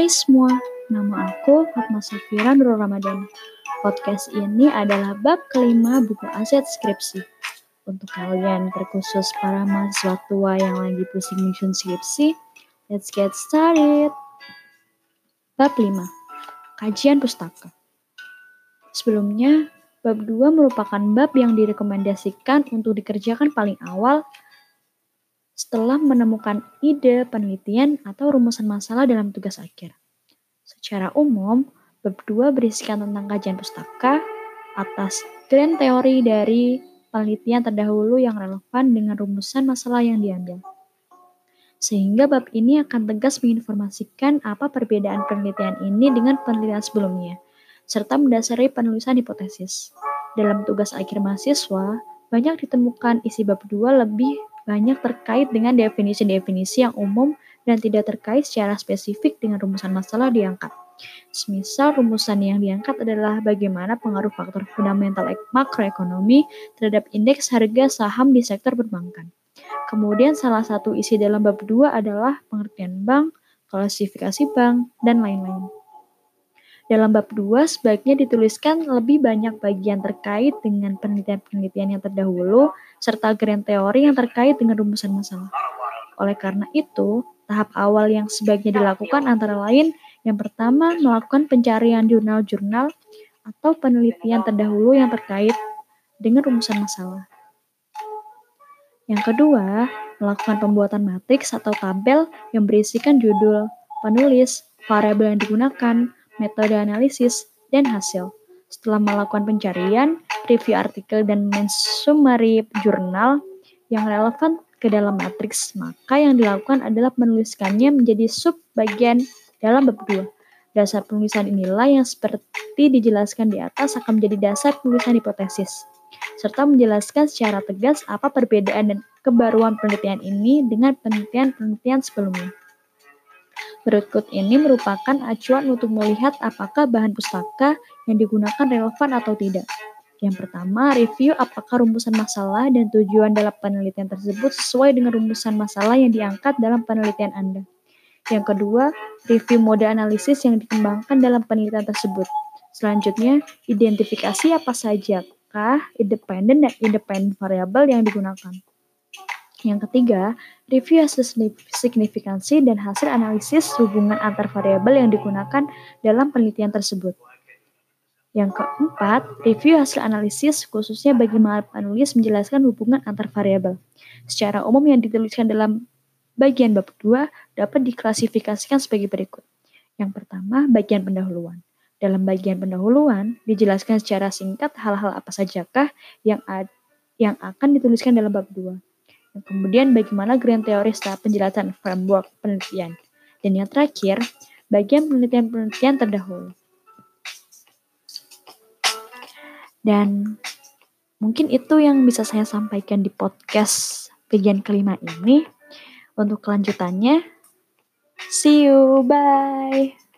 Hai semua, nama aku Fatma Safira Nurul Ramadan. Podcast ini adalah bab kelima buku aset skripsi. Untuk kalian terkhusus para mahasiswa tua yang lagi pusing menyusun skripsi, let's get started. Bab 5. Kajian pustaka. Sebelumnya, bab 2 merupakan bab yang direkomendasikan untuk dikerjakan paling awal setelah menemukan ide, penelitian, atau rumusan masalah dalam tugas akhir. Secara umum, bab 2 berisikan tentang kajian pustaka atas grand teori dari penelitian terdahulu yang relevan dengan rumusan masalah yang diambil. Sehingga bab ini akan tegas menginformasikan apa perbedaan penelitian ini dengan penelitian sebelumnya, serta mendasari penulisan hipotesis. Dalam tugas akhir mahasiswa, banyak ditemukan isi bab 2 lebih banyak terkait dengan definisi-definisi yang umum dan tidak terkait secara spesifik dengan rumusan masalah diangkat. Semisal rumusan yang diangkat adalah bagaimana pengaruh faktor fundamental makroekonomi terhadap indeks harga saham di sektor perbankan. Kemudian salah satu isi dalam bab 2 adalah pengertian bank, klasifikasi bank, dan lain-lain. Dalam bab 2 sebaiknya dituliskan lebih banyak bagian terkait dengan penelitian-penelitian yang terdahulu serta grand teori yang terkait dengan rumusan masalah. Oleh karena itu, tahap awal yang sebaiknya dilakukan antara lain yang pertama melakukan pencarian jurnal-jurnal atau penelitian terdahulu yang terkait dengan rumusan masalah. Yang kedua, melakukan pembuatan matriks atau tabel yang berisikan judul, penulis, variabel yang digunakan, metode analisis, dan hasil. Setelah melakukan pencarian, review artikel, dan mensummary jurnal yang relevan ke dalam matriks, maka yang dilakukan adalah menuliskannya menjadi sub bagian dalam bab 2. Dasar penulisan inilah yang seperti dijelaskan di atas akan menjadi dasar penulisan hipotesis, serta menjelaskan secara tegas apa perbedaan dan kebaruan penelitian ini dengan penelitian-penelitian sebelumnya. Berikut ini merupakan acuan untuk melihat apakah bahan pustaka yang digunakan relevan atau tidak. Yang pertama, review apakah rumusan masalah dan tujuan dalam penelitian tersebut sesuai dengan rumusan masalah yang diangkat dalam penelitian Anda. Yang kedua, review mode analisis yang dikembangkan dalam penelitian tersebut. Selanjutnya, identifikasi apa sajakah independen dan independent variabel yang digunakan. Yang ketiga, review hasil signifikansi dan hasil analisis hubungan antar variabel yang digunakan dalam penelitian tersebut. Yang keempat, review hasil analisis khususnya bagaimana penulis menjelaskan hubungan antar variabel. Secara umum yang dituliskan dalam bagian bab 2 dapat diklasifikasikan sebagai berikut. Yang pertama, bagian pendahuluan. Dalam bagian pendahuluan, dijelaskan secara singkat hal-hal apa sajakah yang, yang akan dituliskan dalam bab 2 kemudian bagaimana grand teori setelah penjelasan framework penelitian. Dan yang terakhir, bagian penelitian-penelitian terdahulu. Dan mungkin itu yang bisa saya sampaikan di podcast bagian kelima ini. Untuk kelanjutannya, see you, bye.